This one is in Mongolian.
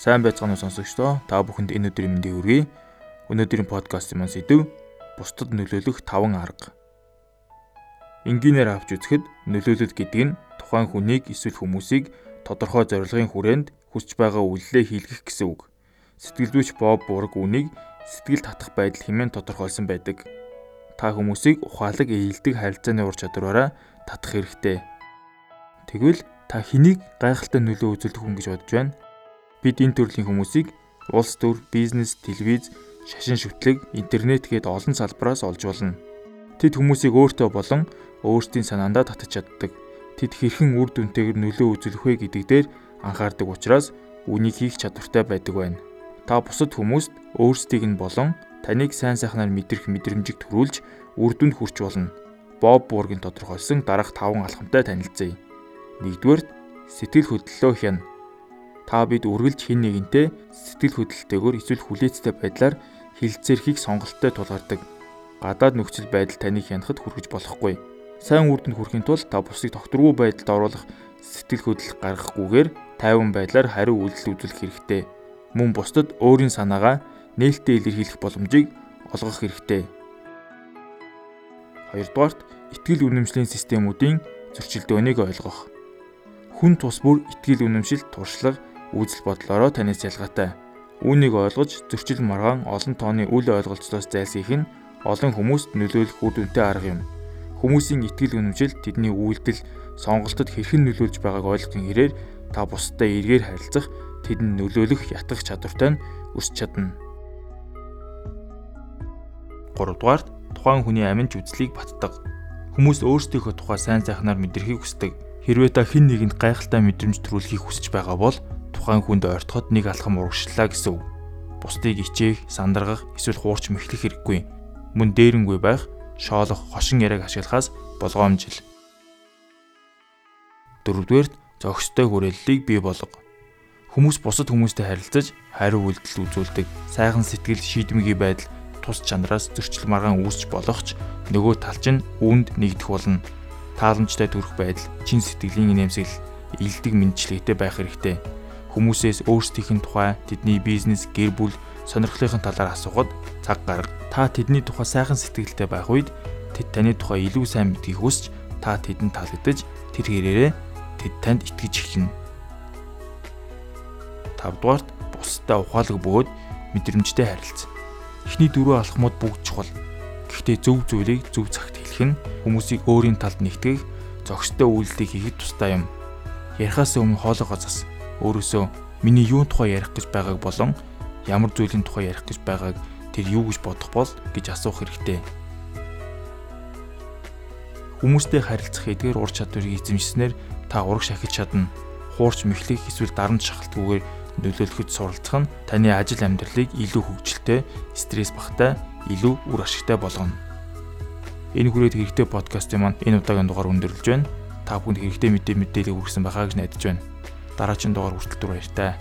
Сайн байцгаана уу сонсогчдоо. Та бүхэнд энэ өдрийн мэндийг хүргэе. Өнөөдрийн подкастын маань сэдэв бусдад нөлөөлөх 5 арга. Энгийнээр авч үзэхэд нөлөөлөл гэдэг нь тухайн хүнийг эсвэл хүмүүсийг тодорхой зорилгын хүрээнд хүсэж байгаа үйлдэлээ хийлгэх гэсэн үг. Сэтгэл зүйч Боб Бург үнийг сэтгэл татах байдал хэмээн тодорхойлсон байдаг. Та хүмүүсийг ухаалаг ээлдэг харилцааны ур чадвараараа татах хэрэгтэй. Тэгвэл та хэнийг гайхалтай нөлөө үзүүлдэг хүн гэж бодож байна? Бид энэ төрлийн хүмүүсийг улс төр, бизнес, телевиз, шашин шүтлэг, интернет гээд олон салбараас олж болно. Тэд хүмүүсийг өөртөө болон өөрсдийн санаандаа татаж чаддаг. Тэд хэрхэн үр дүнтэйгээр нөлөө үзүүлэх вэ гэдэг дээр анхаардаг учраас үнийг хийх чадвартай байдаг байна. Та бусад хүмүүст өөрсдийг нь болон таныг сайн сайхнаар мэдрэх мэдрэмжийг төрүүлж үр дүнд хүрч болно. Боб Бургийн тодорхойлсон дараах 5 алхамтай танилцъя. 1-р сэтгэл хөдлөлөө хяна та бид үргэлж хэн нэгэнтэй сэтгэл хөдлөлтөөр эсвэл хүлээцтэй байдлаар хилцээрхийг сонголттой тулгардаг. Гадаад нөхцөл байдал таныг хянахад хүргэж болохгүй. Сайн үр дүнд хүрэхин тулд та бусдыг тогтворгүй байдалд оруулах сэтгэл хөдлөл гаргахгүйгээр тайван байдлаар хариу үйлдэл үзүүлэх хэрэгтэй. Мөн бусдад өөрийн санаагаа нээлттэй илэрхийлэх боломжийг олгох хэрэгтэй. Хоёрдугаарт итгэл үнэмшлийн системүүдийн зөрчилдөөнийг ойлгох. Хүн тус бүр итгэл үнэмшил, туршлага, Үзэл бодлороо танаас ялгаатай. Үүнийг ойлгож зөрчил маргаан олон тооны үл ойлголцлоос зайлсхийх нь олон хүмүүст нөлөөлөх үр дүнтэй арга юм. Хүмүүсийн итгэл үнэмшил тэдний үйлдэл сонголтод хэрхэн нөлөөлж байгааг ойлгохын хэрээр та бусдад эргээр харилцах, тэдэнд нөлөөлөх ятгах чадвартай нь өсч чадна. 3 дугаарт тухайн хүний аминч үзлийг батдаг. Хүмүүс өөрсдийнхөө тухай сайн сайхнаар мэдрэхийг хүсдэг. Хэрвээ та хэн нэгэнд гайхалтай мэдрэмж төрүүлэхийг хүсэж байгаа бол тухайн хүнд ойртоход нэг алхам урагшлаа гэсэн үг. Бусдыг ичээх, сандаргах, эсвэл хуурч мэхлэх хэрэггүй. Мөн дээрэнгүй байх, шоолох, хошин яриаг ашиглахаас болгоомжил. Дөрөвдүгээрт зохистой хүрээллийг бий болго. Хүмүүс бусад хүмүүстэй харилцаж хариу үйлдэл үзүүлдэг. Сайхан сэтгэл, шийдэмгий байдал тус чанараас зөрчил маргаан үүсч болох ч нөгөө тал чинь үүнд нэгдэх болно. Тааламжтай төрөх байдал, чин сэтгэлийн нэмсгэл, илдэг мэдчилгээтэй байх хэрэгтэй Хүмүүсээс өөрсдийнх нь тухай, тэдний бизнес, гэр бүл, сонирхлынхын талаар асуухад цаг гарга. Та тэдний тухай сайхан сэтгэлтэй байх үед тэд таны тухай илүү сайн мэдхийг хүсч та тэдэнд таалагдаж тэр хэрээрээ тэд танд итгэж эхэлнэ. 5 дугаарт бусдаа ухаалаг бөгөөд мэдрэмжтэй харилцах. Эхний дөрвөн алхмууд бүгд чухал. Гэхдээ зөв зүйлийг зөв цагт хэлэх нь хүмүүсийг өөрийн талд нэгтгэх, зохистой үйлдэлийг хийхэд тустай юм. Ярихаас өмнө хоолойгоо зас өөрөөсөө миний юун тухай ярих гэж байгааг болон ямар зүйлийн тухай ярих гэж байгааг тэр юу гэж бодох бол гэж асуух хэрэгтэй. Хүмүүстэй харилцах эдгээр ур чадварыг эзэмшснээр та ураг шахиж чадна. Хуурч мэхлэх эсвэл дарамт шахалтгүйгээр нөлөөлөхөд суралцах нь таны ажил амьдралыг илүү хөгжилтэй, стресс багтай, илүү үр ашигтай болгоно. Энэ хүрээд хэрэгтэй подкастын маань энэ удаагийн дугаар өндөрлөж байна. Та бүхэнд хэрэгтэй мэдээ мэдээлэл хүргэсэн байхаа гэж найдаж байна дараагийн дугаар хүртэл баяртай.